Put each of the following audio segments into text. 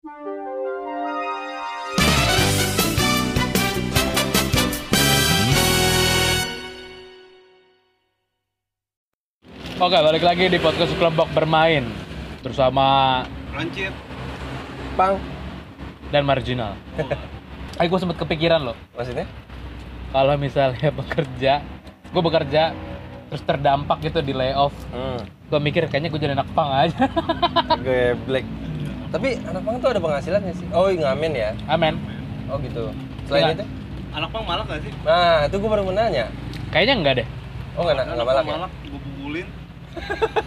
Oke, balik lagi di podcast kelompok bermain bersama Lancip. Pang, dan marginal. Ayo gue sempet kepikiran loh, maksudnya? kalau misalnya bekerja, gue bekerja terus terdampak gitu di layoff, Hmm, gue mikir kayaknya gue jadi anak pang aja. gue black. Tapi anak pang tuh ada penghasilannya sih. Oh, ngamen ya? Amin. Oh gitu. Selain Enggak. itu? Anak pang malak gak sih? Nah, itu gue baru mau nanya. Kayaknya enggak deh. Oh, nggak Ada nggak anak malak ya? malak, gue pukulin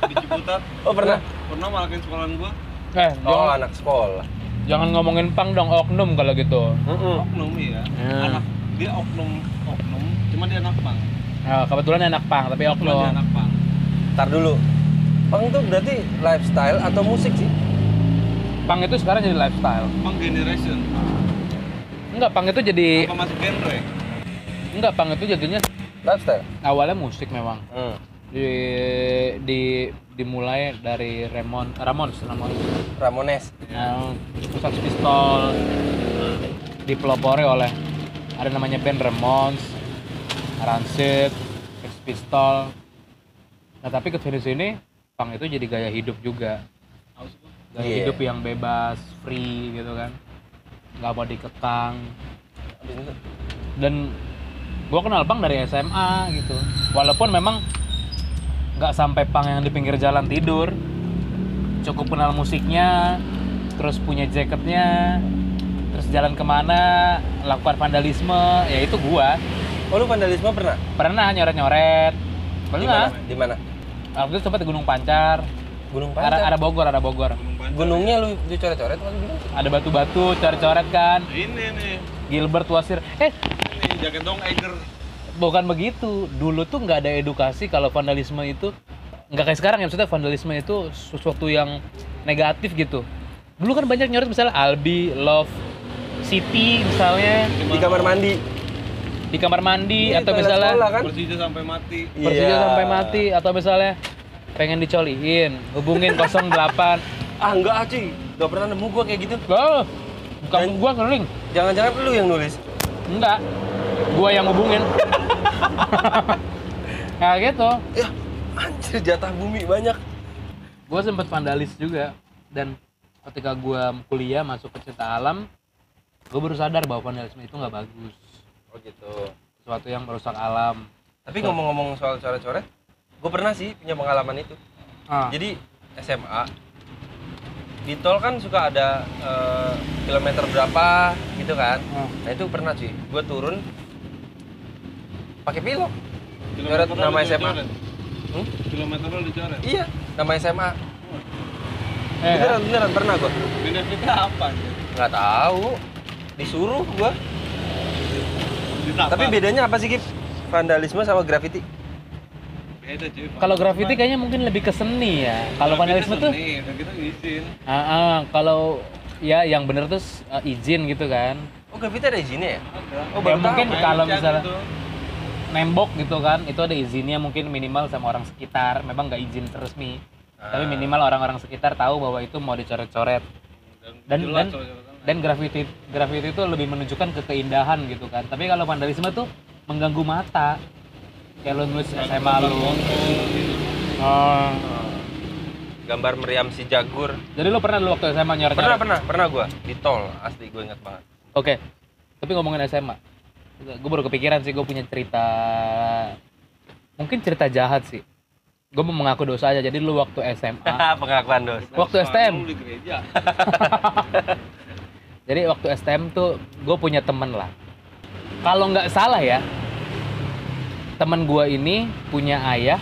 di Ciputat. Oh, pernah? Pernah malakin sekolahan gue. Eh, Oh, jangan, anak sekolah. jangan ngomongin pang dong, oknum kalau gitu. Mm-mm. Oknum ya. Hmm. Anak dia oknum oknum, cuma dia anak pang. Nah, kebetulan anak pang, tapi Kebetulan dia oknum. anak pang. Ntar dulu. Pang tuh berarti lifestyle atau musik sih? Pang itu sekarang jadi lifestyle. Pang generation. Enggak, pang itu jadi Apa masuk genre? enggak pang itu jadinya Lifestyle. awalnya musik memang. Hmm. Di di dimulai dari Ramon Ramons Ramons. Ramones. Nah, Sex Pistol dipelopori oleh ada namanya band Ramones, Rancid, Sex Pistol. Nah tapi ke sini sini punk itu jadi gaya hidup juga, gaya Iya. hidup yang bebas, free gitu kan, nggak mau dikekang. Dan gua kenal punk dari SMA gitu, walaupun memang nggak sampai punk yang di pinggir jalan tidur, cukup kenal musiknya, terus punya jaketnya, terus jalan ke mana, lakukan vandalisme, ya itu gua. Oh, lu vandalisme pernah? Pernah nyoret-nyoret, Di pernah. mana? Di mana? Waktu itu sempat di Gunung Pancar, Gunung ada, Pancar. ada Bogor, ada Bogor. Gunungnya lu dicoret-coret waktu gunung? Ada batu-batu, coret-coret kan. Ini nih. Gilbert Wasir. Eh, Ini jaket dong Eiger. bukan begitu. Dulu tuh nggak ada edukasi kalau vandalisme itu nggak kayak sekarang ya maksudnya vandalisme itu sesuatu yang negatif gitu. Dulu kan banyak nyoret misalnya Albi, Love, City misalnya Di kamar mandi. di kamar mandi Iya, atau misalnya sekolah, kan? Persija sampai mati. Persija Iya. sampai mati atau misalnya pengen dicoliin, hubungin 08. Ah, enggak, Aci. Gak pernah nemu gua kayak gitu. Oh, bukan gua keliling. Jangan-jangan lu yang nulis. Enggak. Gua yang hubungin. nah gitu. Ya, anjir jatah bumi banyak. gue sempet vandalis juga dan ketika gue kuliah masuk ke cinta alam gue baru sadar bahwa vandalisme itu nggak bagus Oh gitu. sesuatu yang merusak alam Tapi ngomong-ngomong soal coret-coret, gue pernah sih punya pengalaman itu. ah, Jadi SMA di tol kan suka ada eh, kilometer berapa gitu kan. ah. Nah itu pernah sih. Gue turun pakai pilok. Kilometer Coret nama SMA. dicoret. Hmm? Kilometer lu dicoret. Iya, nama SMA. eh, Beneran, beneran pernah gue. Benefitnya apa? Nggak tahu. Disuruh gue. Tapi bedanya apa sih Kip? Vandalisme sama graffiti? Beda cuy. kalau graffiti kayaknya mungkin lebih ke seni ya kalau vandalisme tuh Nih, kita izin. ah, ah, kalau ya yang bener tuh eh, izin gitu kan Oh graffiti ada izinnya ya? Ada. Oh, ya mungkin kalau misalnya itu. nembok gitu kan itu ada izinnya mungkin minimal sama orang sekitar memang nggak izin resmi tapi Ah. minimal orang-orang sekitar tahu bahwa itu mau dicoret-coret dan jelas dan coret-coretan. dan graffiti graffiti itu lebih menunjukkan ke keindahan gitu kan tapi kalau vandalisme tuh mengganggu mata kayak lu nulis SMA lu oh. Gambar meriam si jagur. jadi lu pernah lu waktu SMA nyoret Pernah, pernah, pernah gua di tol. Asli gue ingat banget. oke tapi ngomongin SMA gue baru kepikiran sih gue punya cerita mungkin cerita jahat sih gue mau mengaku dosa aja jadi lu waktu SMA Pengakuan dos. waktu STM Lu di gereja. Jadi waktu STM tuh gue punya temen lah. Kalau nggak salah ya, temen gue ini punya ayah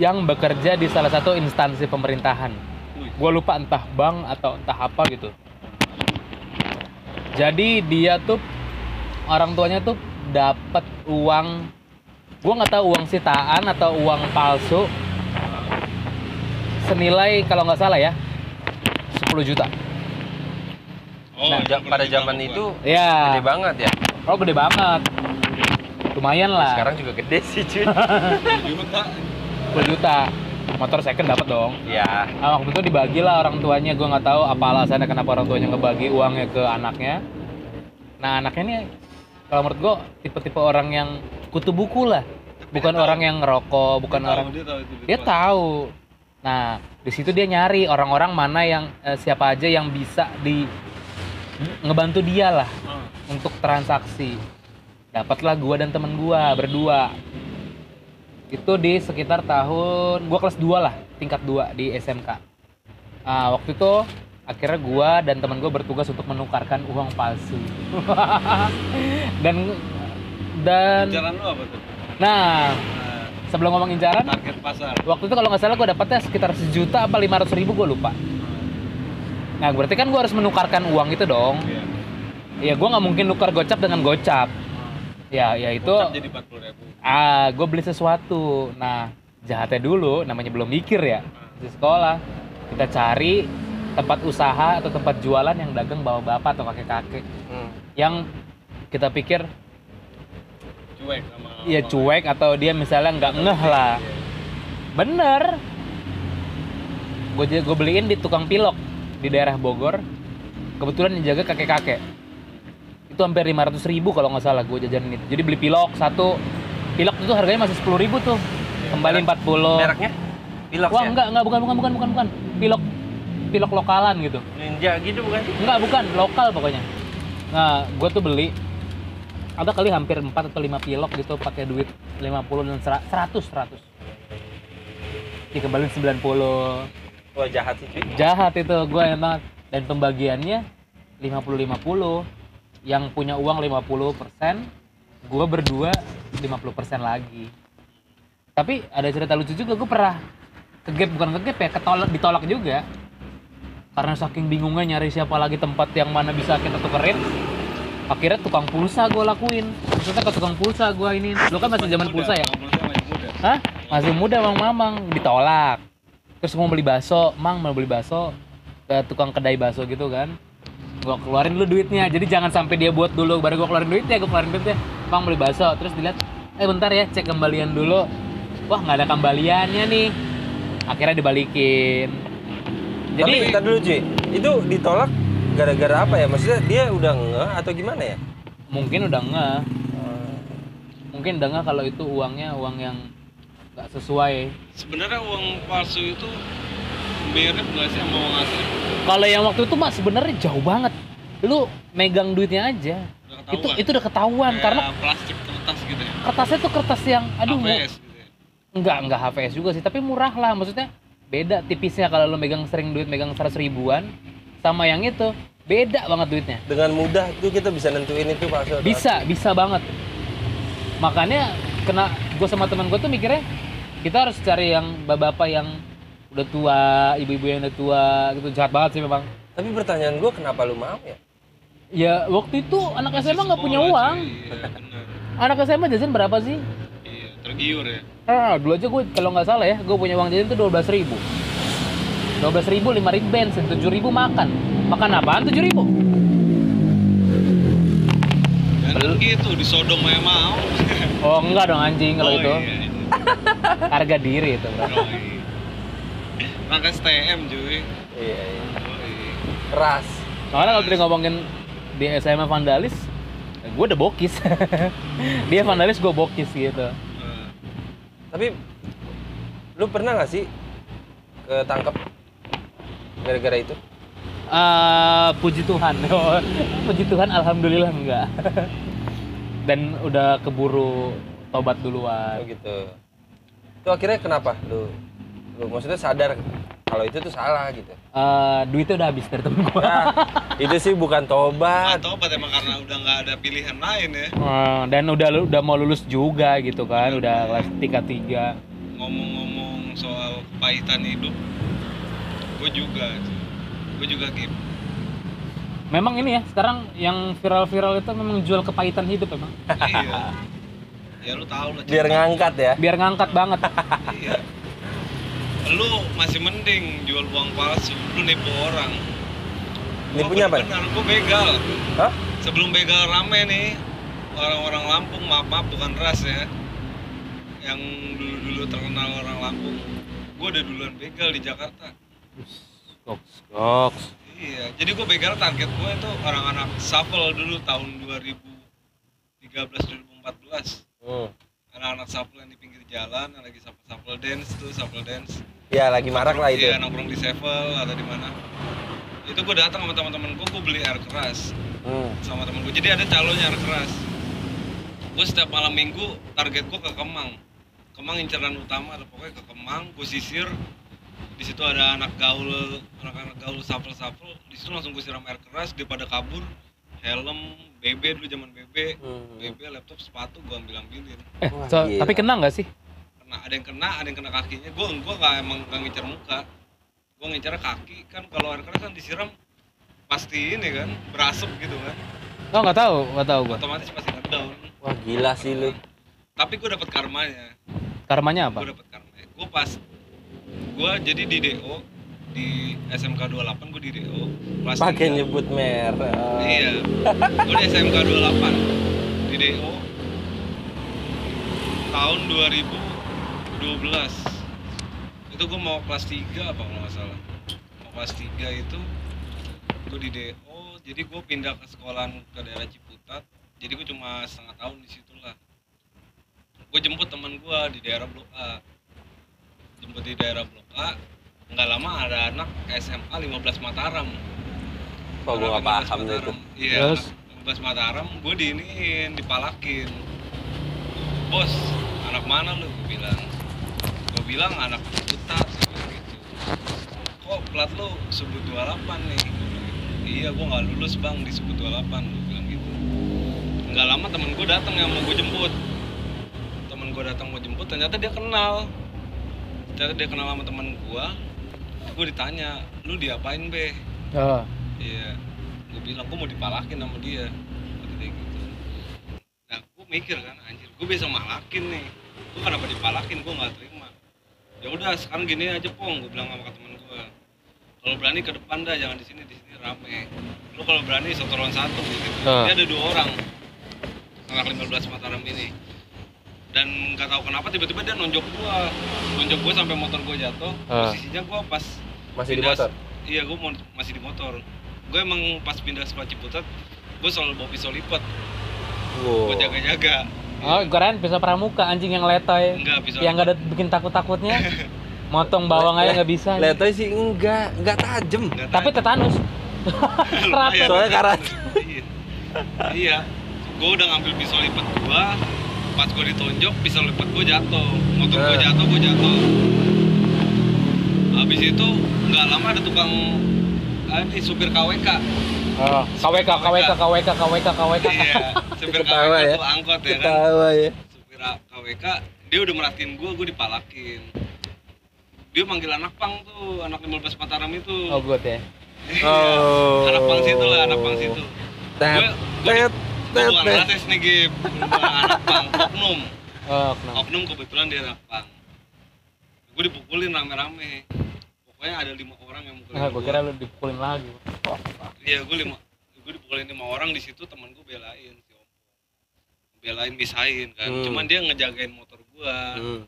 yang bekerja di salah satu instansi pemerintahan. Gue lupa entah bank atau entah apa gitu. Jadi dia tuh orang tuanya tuh dapat uang, gue nggak tahu uang sitaan atau uang palsu senilai kalau nggak salah ya 10 juta. Oh, Nah, pada zaman itu. Ya. gede banget ya. Oh gede banget. Lumayan lah. Sekarang juga gede sih cuy. Gimana? 10 juta. motor second dapat dong Iya. Nah, waktu itu dibagi lah orang tuanya, gue nggak tahu apa alasannya kenapa orang tuanya ngebagi uangnya ke anaknya. Nah anaknya ini kalau menurut gue tipe-tipe orang yang kutu buku lah, bukan dia tahu. orang yang ngerokok, bukan Dia tahu, orang dia tahu itu dia Bitcoin. tahu. Nah di situ dia nyari orang-orang mana yang eh, siapa aja yang bisa di ngebantu dia lah Ah. untuk transaksi. Dapatlah gua dan temen gua berdua. Itu di sekitar tahun gua kelas 2 lah, tingkat 2 di SMK. Ah, waktu itu akhirnya gua dan temen gua bertugas untuk menukarkan uang palsu. dan dan Jalan lu apa tuh? nah, Nah, sebelum ngomong incaran, target pasar. waktu itu kalau nggak salah gua dapatnya sekitar sejuta apa lima ratus ribu gua lupa. Nah, berarti kan gua harus menukarkan uang itu dong. Iya. Ya gua nggak mungkin nukar gocap dengan gocap. Ya, ya itu jadi 40 ribu. ah gue beli sesuatu. Nah jahatnya dulu namanya belum mikir ya. Di sekolah kita cari tempat usaha atau tempat jualan yang dagang bawa bapak atau kakek kakek Hmm. yang kita pikir Cuek sama ya cuek atau dia misalnya nggak ngeh lah. Bener. Gue gue beliin di tukang pilok di daerah Bogor. Kebetulan yang jaga kakek kakek itu hampir 500 ribu kalau nggak salah gue jajanin itu. Jadi beli pilok satu. Pilok itu harganya masih 10 ribu tuh. Kembali 40 Mereknya? Pilox wah ya? enggak enggak bukan bukan bukan bukan bukan. Pilok pilok lokalan gitu. Ninja gitu bukan sih? enggak bukan. Lokal pokoknya. Nah gue tuh beli. Ada kali hampir 4 atau 5 pilok gitu pakai duit 50 dan 100 100 dikembaliin 90 Wah jahat sih cuy. jahat itu gue emang dan pembagiannya 50-50 yang punya uang 50% gue berdua 50% lagi tapi ada cerita lucu juga gue pernah kegep bukan kegep ya ketolak ditolak juga karena saking bingungnya nyari siapa lagi tempat yang mana bisa kita tukerin akhirnya tukang pulsa gue lakuin maksudnya ke tukang pulsa gue ini lu kan masih zaman pulsa ya. Hah? Masih muda Mang Mamang ditolak. Terus mau beli bakso, Mang mau beli bakso ke tukang kedai bakso gitu kan. Gua keluarin dulu duitnya. Jadi jangan sampai dia buat dulu baru gua keluarin duitnya, gua keluarin duitnya. Mang beli bakso, terus dilihat, "Eh bentar ya, cek kembalian dulu." Wah, nggak ada kembaliannya nih. Akhirnya dibalikin. Jadi Jadi kita dulu cuy. Itu ditolak gara-gara apa ya? Maksudnya dia udah ngeh atau gimana ya? mungkin udah nggak, mungkin udah nggak kalau itu uangnya uang yang nggak sesuai. Sebenarnya uang palsu itu mirip nggak sih sama uang asli? Kalau yang waktu itu mah sebenarnya jauh banget. Lu megang duitnya aja. Udah itu itu udah ketahuan Kayak karena plastik kertas gitu ya. kertasnya tuh kertas yang aduh AVS gitu ya. enggak enggak HVS juga sih tapi murah lah maksudnya beda tipisnya kalau lu megang sering duit megang 100 ribuan sama yang itu beda banget duitnya Dengan mudah tuh kita bisa nentuin itu atau bisa bisa banget makanya kena gue sama teman gue tuh mikirnya kita harus cari yang bapak-bapak yang udah tua ibu-ibu yang udah tua gitu jahat banget sih memang. Tapi pertanyaan gua kenapa lu mau ya? ya waktu itu anak SMA nggak punya uang. Iya, anak SMA jajan berapa sih Iya, tergiur ya. Ah, dulu aja gue kalau nggak salah ya, gue punya uang jajan tuh dua belas ribu. Dua belas ribu, lima ribu bensin, tujuh ribu makan. Makan apaan tujuh ribu? Dan kan gitu disodom aja mau. Oh enggak dong anjing kalau Oh, itu. Iya, iya. Harga diri itu bro. Oh, iya. Rangka STM cuy. Iya, iya. Oh. Keras. Soalnya kalau tadi ngomongin di SMA vandalis, gue udah bokis. Dia vandalis, gue bokis gitu. Eh, Tapi lu pernah nggak sih ketangkep gara-gara itu? Ah, puji Tuhan. puji Tuhan, alhamdulillah enggak. Dan udah keburu tobat Oh duluan. gitu. Itu akhirnya kenapa lu? Lu maksudnya sadar kalau itu tuh salah gitu. Eh, duitnya udah habis dari temen gue. Nah, itu sih bukan tobat. Atau apa emang karena udah nggak ada pilihan lain ya. Eh, dan udah udah mau lulus juga gitu kan, udah kelas tiga tiga. Ngomong-ngomong soal kepahitan hidup, gue juga, gue juga gitu. Memang ini ya sekarang yang viral-viral itu memang jual kepahitan hidup emang. iya. Ya lu tahu lah. Biar ngangkat ya. Biar ngangkat banget. Iya. Lu masih mending jual uang palsu, lu nipu orang. Nipunya apa? Benar, gue begal. Hah? Sebelum begal rame nih, orang-orang Lampung, maaf maaf bukan ras ya, yang dulu-dulu terkenal orang Lampung. gue udah duluan begal di Jakarta Goks, goks. iya jadi gue begal target gue itu orang anak shuffle dulu tahun 2013 2014 Hmm. anak-anak shuffle yang di pinggir jalan yang lagi shuffle shuffle dance tuh shuffle dance Ya lagi marak lah itu. iya nongkrong di Sevel atau di mana. Itu gue datang sama teman-teman gue gue beli air keras. Hmm. sama temen gue jadi ada calonnya air keras. Gue setiap malam minggu target gue ke Kemang. Kemang inceran utama ada pokoknya ke Kemang gue sisir. Di situ ada anak gaul anak-anak gaul sapel sapel di situ langsung gue siram air keras dia pada kabur. Helm BB dulu zaman BB Hmm. BB laptop sepatu gue ambil ambilin Eh, so- tapi kena nggak sih? Kena ada yang kena ada yang kena kakinya. Gue gue nggak emang nggak ngincer muka. Gue ngincer kaki kan kalau air keras kan disiram pasti ini kan berasap gitu kan. Oh nggak tahu, nggak tahu gua. otomatis pasti ngedown Wah gila sih lu. tapi gue dapat karmanya. Karmanya apa? gue dapat karmanya gue pas gue jadi di DO di SMK 28 gue di DO kelas Pakai nyebut merek. iya. Gue di SMK 28 di DO tahun 2012 itu gue mau kelas 3 apa kalau nggak salah mau kelas 3 itu gue di DO jadi gue pindah ke sekolahan ke daerah Ciputat jadi gue cuma setengah tahun di situ lah gue jemput teman gue di daerah Blok A jemput di daerah Blok A nggak lama ada anak SMA 15 Mataram Kok gua Anak gak paham 15 deh itu. Mataram. Iya, anak 15 Mataram, gue diiniin, dipalakin. Bos, anak mana lu? Gue bilang. Bilang anak bilang gitu. Kok plat lu sebut 28 nih? Gua. Iya, gue nggak lulus bang di sebut 28, gue bilang gitu. Nggak lama temen gue datang yang mau gue jemput. Temen gue datang mau jemput, ternyata dia kenal. Ternyata dia kenal sama temen gue. Gue ditanya, lu diapain be? Oh. Iya, gue bilang gue mau dipalakin sama dia, dia gitu. Nah, gue mikir kan, anjir, gue bisa malakin nih. Gue kenapa dipalakin, gue nggak terima. Ya udah, sekarang gini aja pong, gue bilang sama temen gue. Kalau berani ke depan dah, jangan di sini, di sini rame. Lu kalau berani satu lawan satu gitu. Ah. Dia ada dua orang, anak 15 Mataram ini. Dan nggak tahu kenapa tiba-tiba dia nonjok gua, nonjok gua sampai motor gua jatuh. Ah. Posisinya gua pas Masih di pindah- motor. Iya, gue mau masih di motor. Gue emang pas pindah sekolah Ciputat, gue selalu bawa pisau lipat Wow. buat jaga-jaga. Oh, keren bisa pramuka anjing yang letoy. Enggak pisau. Yang nggak ada bikin takut-takutnya. Motong bawang aja nggak bisa. Letoy sih enggak, enggak tajem. Nggak Tapi tetanus. Lumayan. Soalnya karat. iya. iya. Gue udah ngambil pisau lipat gue. Pas gue ditonjok, pisau lipat gue jatuh. Motor gue Nah. jatuh, gue jatuh. Habis itu nggak lama ada tukang ah, ini supir KWK. Oh, KWK, KWK, KWK, KWK, KWK. Iya, supir Ketawa KWK ya. tuh angkot ya kan. Ketawa ya. supir KWK dia udah merhatiin gue gue dipalakin dia manggil anak pang tuh anak 15 Mataram itu Oh, good ya. Oh. anak pang situ lah anak pang situ Tet, tet, tet, bukan tet. rasis nih Gip anak pang oknum Oh, kenapa? oknum kebetulan dia anak pang gue dipukulin rame-rame pokoknya ada lima orang yang mukulin Nah, gue gua. kira lu dipukulin lagi. iya gue lima gue dipukulin lima orang di situ teman gue belain belain misahin kan. Hmm. cuman dia ngejagain motor gua. Hmm.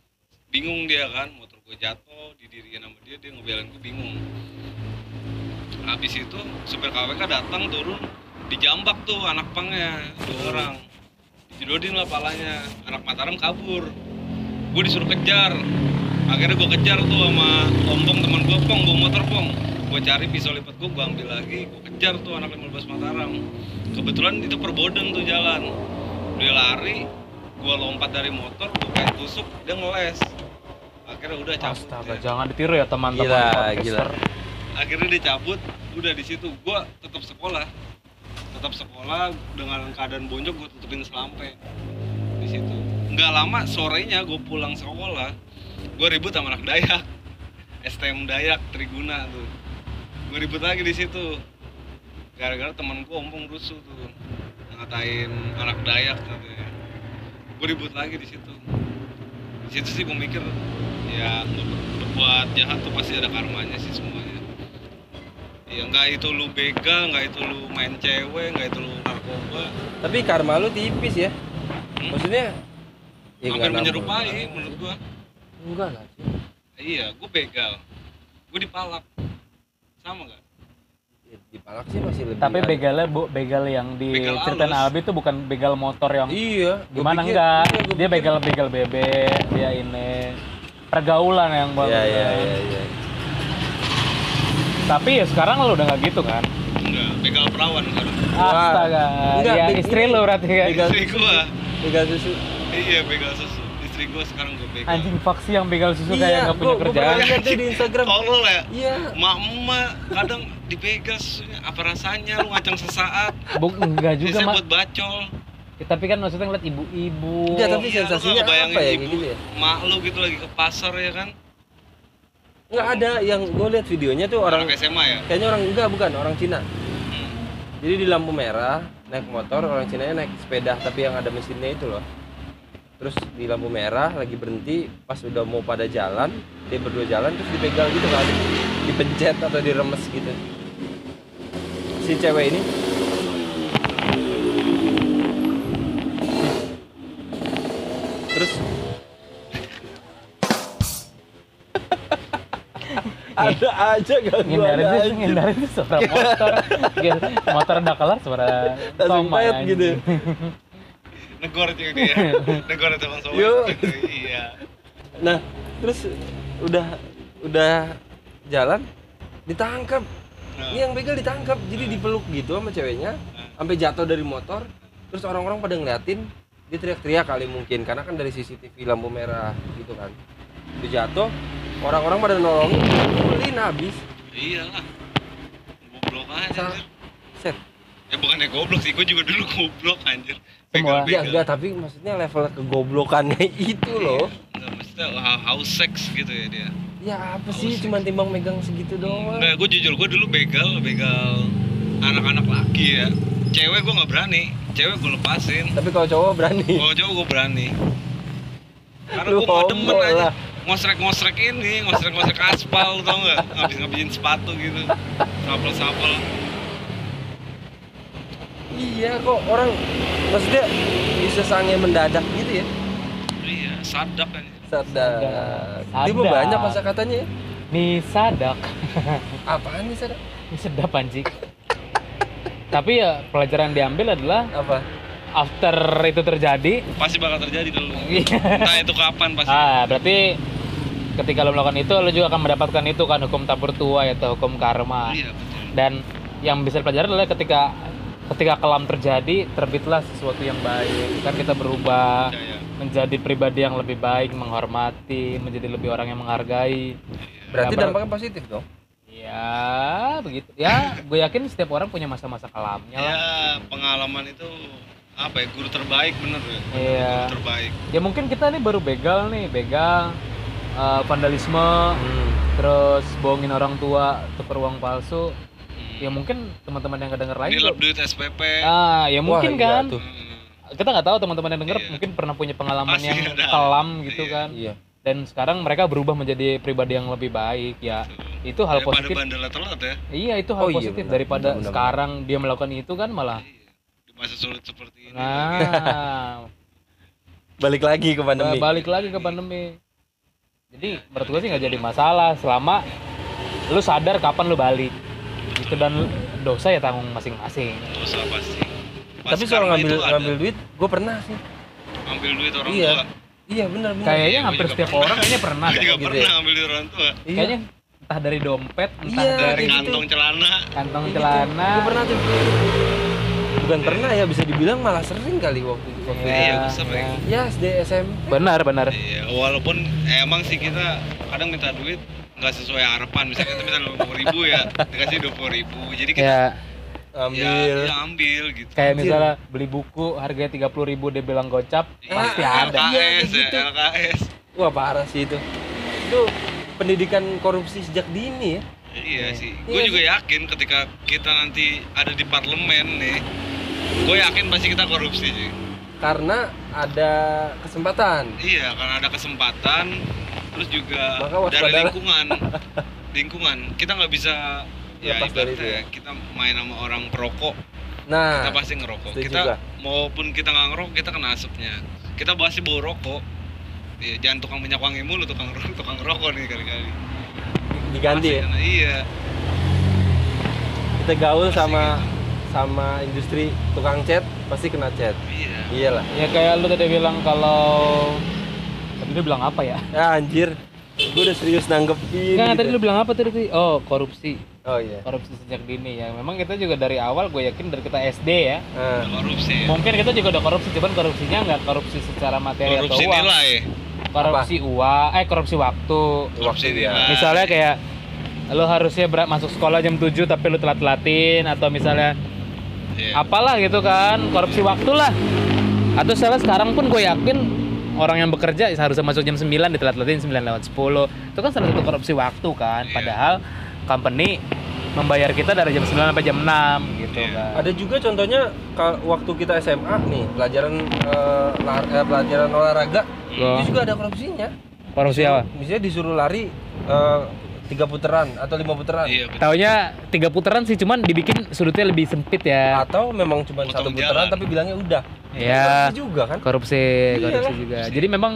bingung dia kan. Motor gue jatuh didiriin sama dia dia ngebelain gue bingung. Habis itu supir KWK datang turun dijambak tuh anak pangnya dua orang. Dijodohin lah palanya. Anak Mataram kabur. Gue disuruh kejar. Akhirnya gue kejar tuh sama ompong teman gue pong bawa motor pong. Gue cari pisau lipat gue gue ambil lagi. Gue kejar tuh anak 15 Mataram. Kebetulan itu perbodeng tuh jalan dia lari gue lompat dari motor gue kayak tusuk dia ngeles. Akhirnya udah cabut Astaga, dia. jangan ditiru ya teman-teman Gila, podcaster. akhirnya dia cabut udah di situ gue tetap sekolah. Tetap sekolah dengan keadaan bonjok gue tutupin selampe di situ. Nggak lama sorenya gue pulang sekolah gue ribut sama anak Dayak. STM Dayak Triguna tuh. Gue ribut lagi di situ. Gara-gara teman gue ompong rusuh tuh ngatain anak Dayak katanya gue ribut lagi di situ. Di situ sih gue mikir ya buat jahat tuh pasti ada karmanya sih semuanya. Ya nggak itu lu begal nggak itu lu main cewek nggak itu lu narkoba. Tapi karma lu tipis ya. Hmm? Maksudnya ya hampir menyerupai menurut gua. Enggak lah sih. iya gue begal. Gue dipalak. Sama nggak? Ya, di palak sih masih lebih Tapi begalnya bu, begal yang di Begal ceritain halus. Albi itu bukan begal motor yang iya gimana pikir- enggak? iya, Dia begal begal bebek, dia ini pergaulan yang iya iya kan. iya iya Tapi ya sekarang lo udah nggak gitu kan? enggak begal perawan sekarang Wah. Astaga. Enggak, ya istri lo berarti kan. begal istri begal susu iya begal susu istri gue sekarang gue begal Anjing faksi yang begal susu Iya, kayak nggak punya gua- kerjaan. pernah lihat tuh di Instagram. Tolol ya. Iya. Mak emak kadang dibegal susunya. Apa rasanya? Lu ngacang sesaat. Buk, enggak juga biasanya mak. buat bacol. Ya, tapi kan maksudnya ngeliat ibu-ibu. Enggak, tapi Iya, sensasinya apa ya, ibu, kayak gitu ya? mak lu gitu lagi ke pasar ya kan? Nggak ada yang gue lihat videonya tuh orang orang SMA ya? kayaknya orang enggak bukan orang Cina. Hmm. jadi di lampu merah naik motor orang Cina naik sepeda tapi yang ada mesinnya itu loh terus di lampu merah lagi berhenti pas udah mau pada jalan dia berdua jalan terus dipegang gitu kan. Dipencet atau diremes gitu. Si cewek ini. Terus. Ada aja gak ngindarin tuh ngindarin tuh suara motor. Motor udah kelar suara Langsung gitu. negor cuy dia negor itu bang sobat iya Nah, terus udah udah jalan ditangkap. Nah. Ini yang begal ditangkap, jadi dipeluk gitu sama ceweknya sampai jatuh dari motor. Terus orang-orang pada ngeliatin, dia teriak-teriak kali mungkin karena kan dari CCTV lampu merah gitu kan. Dia jatuh, orang-orang pada nolongin, pukulin habis. iyalah goblok aja Sa-. Set. ya bukannya goblok sih gue juga dulu goblok anjir Semua. Ya enggak, tapi maksudnya level kegoblokannya itu loh. Enggak, maksudnya house sex gitu ya dia Ya apa sih, cuma timbang megang segitu doang. Enggak, gue jujur gue dulu begal, begal anak-anak laki ya. Cewek gue nggak berani, cewek gue lepasin. Tapi kalau cowok berani. Kalau cowok gue berani. Karena gue mau demen aja. Ngosrek-ngosrek ini, ngosrek-ngosrek aspal tau nggak? Ngabis-ngabisin sepatu gitu. Sapel-sapel. Iya kok orang maksudnya bisa sange mendadak gitu ya. Iya, sadak kan. Sadak. Sadak. Mah banyak masa katanya ya. nih sadak Apaan nih sadak? ini sedap anjing tapi ya pelajaran diambil adalah Apa? after itu terjadi Pasti bakal terjadi dulu. Iya. Entah itu kapan pasti. ah berarti ketika lo melakukan itu lo juga akan mendapatkan itu kan hukum tabur tua yaitu hukum karma Iya, betul. dan yang bisa dipelajari adalah ketika ketika kelam terjadi terbitlah sesuatu yang baik. Kan kita berubah Ya, ya. menjadi pribadi yang lebih baik menghormati menjadi lebih orang yang menghargai. Berarti Ya, dampaknya positif dong. ya begitu. Ya gue yakin setiap orang punya masa-masa kelamnya lah. Ya, pengalaman itu apa ya guru terbaik bener ya. Iya. guru terbaik. Ya mungkin kita nih baru begal nih begal eh, vandalisme terus bohongin orang tua tukar uang palsu ya mungkin teman-teman yang kedenger lain nilap tuh- duit SPP ah ya mungkin Wah, iya kan tuh. Kita nggak tahu teman-teman yang denger Iya. mungkin pernah punya pengalaman Pasti yang ada. kelam gitu Iya. kan Iya. dan sekarang mereka berubah menjadi pribadi yang lebih baik ya itu hal Daripada positif bandel telat ya iya itu hal Oh, iya, positif benar, daripada benar, benar, sekarang dia melakukan itu kan malah Iya. di masa sulit seperti ini nah Balik lagi ke pandemi. balik lagi ke pandemi jadi menurut gue sih nggak jadi masalah selama lu sadar kapan lu balik dan dosa ya tanggung masing-masing dosa pasti Pas Tapi soal ngambil ngambil duit, gue pernah sih. ngambil duit orang Iya. tua Iya benar benar. kayaknya Iya, gua hampir setiap pernah. orang kayaknya pernah gue deh juga gitu pernah ya. ngambil duit orang tua Iya. kayaknya entah dari dompet entah Iya, dari dari gitu. kantong celana kantong Kayak celana Gue pernah tuh. Bukan pernah ya bisa dibilang malah sering kali waktu itu. Waktu Iya. Iya, sering. iya. Ya SD SMP. benar benar iya walaupun emang sih kita kadang minta duit nggak sesuai harapan misalnya kita minta lima ribu ya dikasih dua ribu jadi kita ya Ambil. ya, ya ambil gitu kayak misalnya beli buku harganya tiga puluh ribu dia bilang gocap Iya, pasti Ah, ada Iya, LKS ya gitu. LKS Wah parah sih itu. Itu pendidikan korupsi sejak dini ya. Iya sih, Iya gue sih. juga yakin ketika kita nanti ada di parlemen nih, gue yakin pasti kita korupsi sih. Karena ada kesempatan. Iya, karena ada kesempatan, terus juga dari lingkungan, lingkungan kita nggak bisa ya Lepas dari itu ibaratnya kita main sama orang perokok, Nah, kita pasti ngerokok. Kita juga. maupun kita nggak ngerokok, kita kena asapnya. Kita pasti bawa rokok, ya, jangan tukang minyak wangi mulu tukang ro- tukang rokok nih kali-kali diganti ya iya kita gaul Masih sama gitu. Sama industri tukang cat pasti kena cat iya iyalah Ya kayak lu tadi bilang kalau tadi lu bilang apa ya? ya anjir gue udah serius nanggepin Enggak, gitu. tadi lu bilang apa tadi? Oh, korupsi. oh iya Korupsi sejak dini ya. Memang kita juga dari awal gue yakin dari kita SD ya. Nah, korupsi ya. Mungkin kita juga udah korupsi, cuman korupsinya nggak korupsi secara materi korupsi atau uang. nilai Korupsi uang, eh korupsi waktu. korupsi dia. Misalnya kayak lu harusnya masuk sekolah jam 7 tapi lu telat-telatin atau misalnya Iya. apalah gitu kan, korupsi waktu lah. Atau misalnya sekarang pun gue yakin orang yang bekerja harusnya masuk jam 9 ditelat-telatin 9 lewat 10. Itu kan salah satu korupsi waktu kan. Iya. Padahal company membayar kita dari jam 9 sampai jam 6 gitu Iya. kan. ada juga contohnya waktu kita SMA nih pelajaran eh, lar- eh, pelajaran olahraga Oh. itu juga ada korupsinya Korupsi apa? misalnya disuruh lari eh, tiga putaran atau lima putaran iya betul. Taunya tiga putaran sih, cuman dibikin sudutnya lebih sempit ya. atau memang cuma Potong satu putaran jalan. tapi bilangnya udah Ya, Korupsi juga kan korupsi, korupsi Iyalah. juga. Jadi memang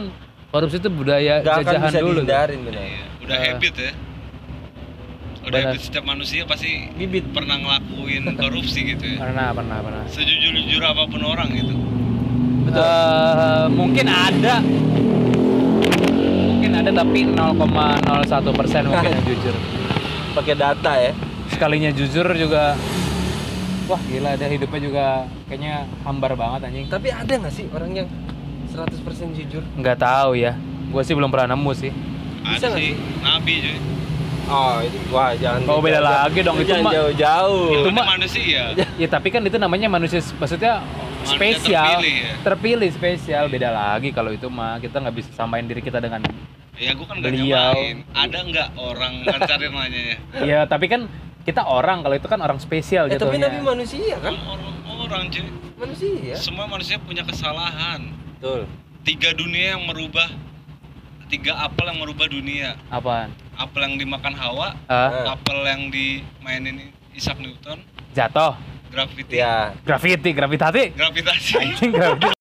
korupsi itu budaya akan jajahan bisa dulu. dihindarin benar Iya, udah Eh. habit ya udah Benar. habit setiap manusia pasti bibit pernah ngelakuin korupsi gitu ya Pernah, pernah, pernah. sejujur-jujur apa pun orang gitu Eh, mungkin ada ada tapi 0,01 persen mungkin yang jujur. Pakai data ya. Sekalinya jujur juga wah gila ada hidupnya juga kayaknya hambar banget anjing. Tapi ada nggak sih orang yang 100% jujur? Nggak tahu ya. Gue sih belum pernah nemu sih. Bisa ada sih. nabi cuy. Oh itu wah jangan Oh, beda lagi dong, itu jangan jauh-jauh. Itu mah- manusia. Ya tapi kan itu namanya manusia maksudnya spesial. terpilih ya. terpilih spesial beda lagi kalau itu mah. Kita nggak bisa samain diri kita dengan ya gua kan nggak Beliau. nyamain ada nggak orang kan cari nanya ya ya tapi kan kita orang kalau itu kan orang spesial eh, tapi nabi manusia kan? Orang orang cuy. Manusia. Semua manusia punya kesalahan. Betul. Tiga dunia yang merubah tiga apel yang merubah dunia. Apaan? Apel yang dimakan Hawa Eh. apel yang dimainin Isaac Newton. Jatuh. Gravity ya Graffiti, gravitasi. gravitasi Anjing gravitasi.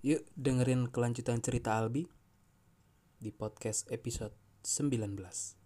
Yuk dengerin kelanjutan cerita Albi di podcast episode 19.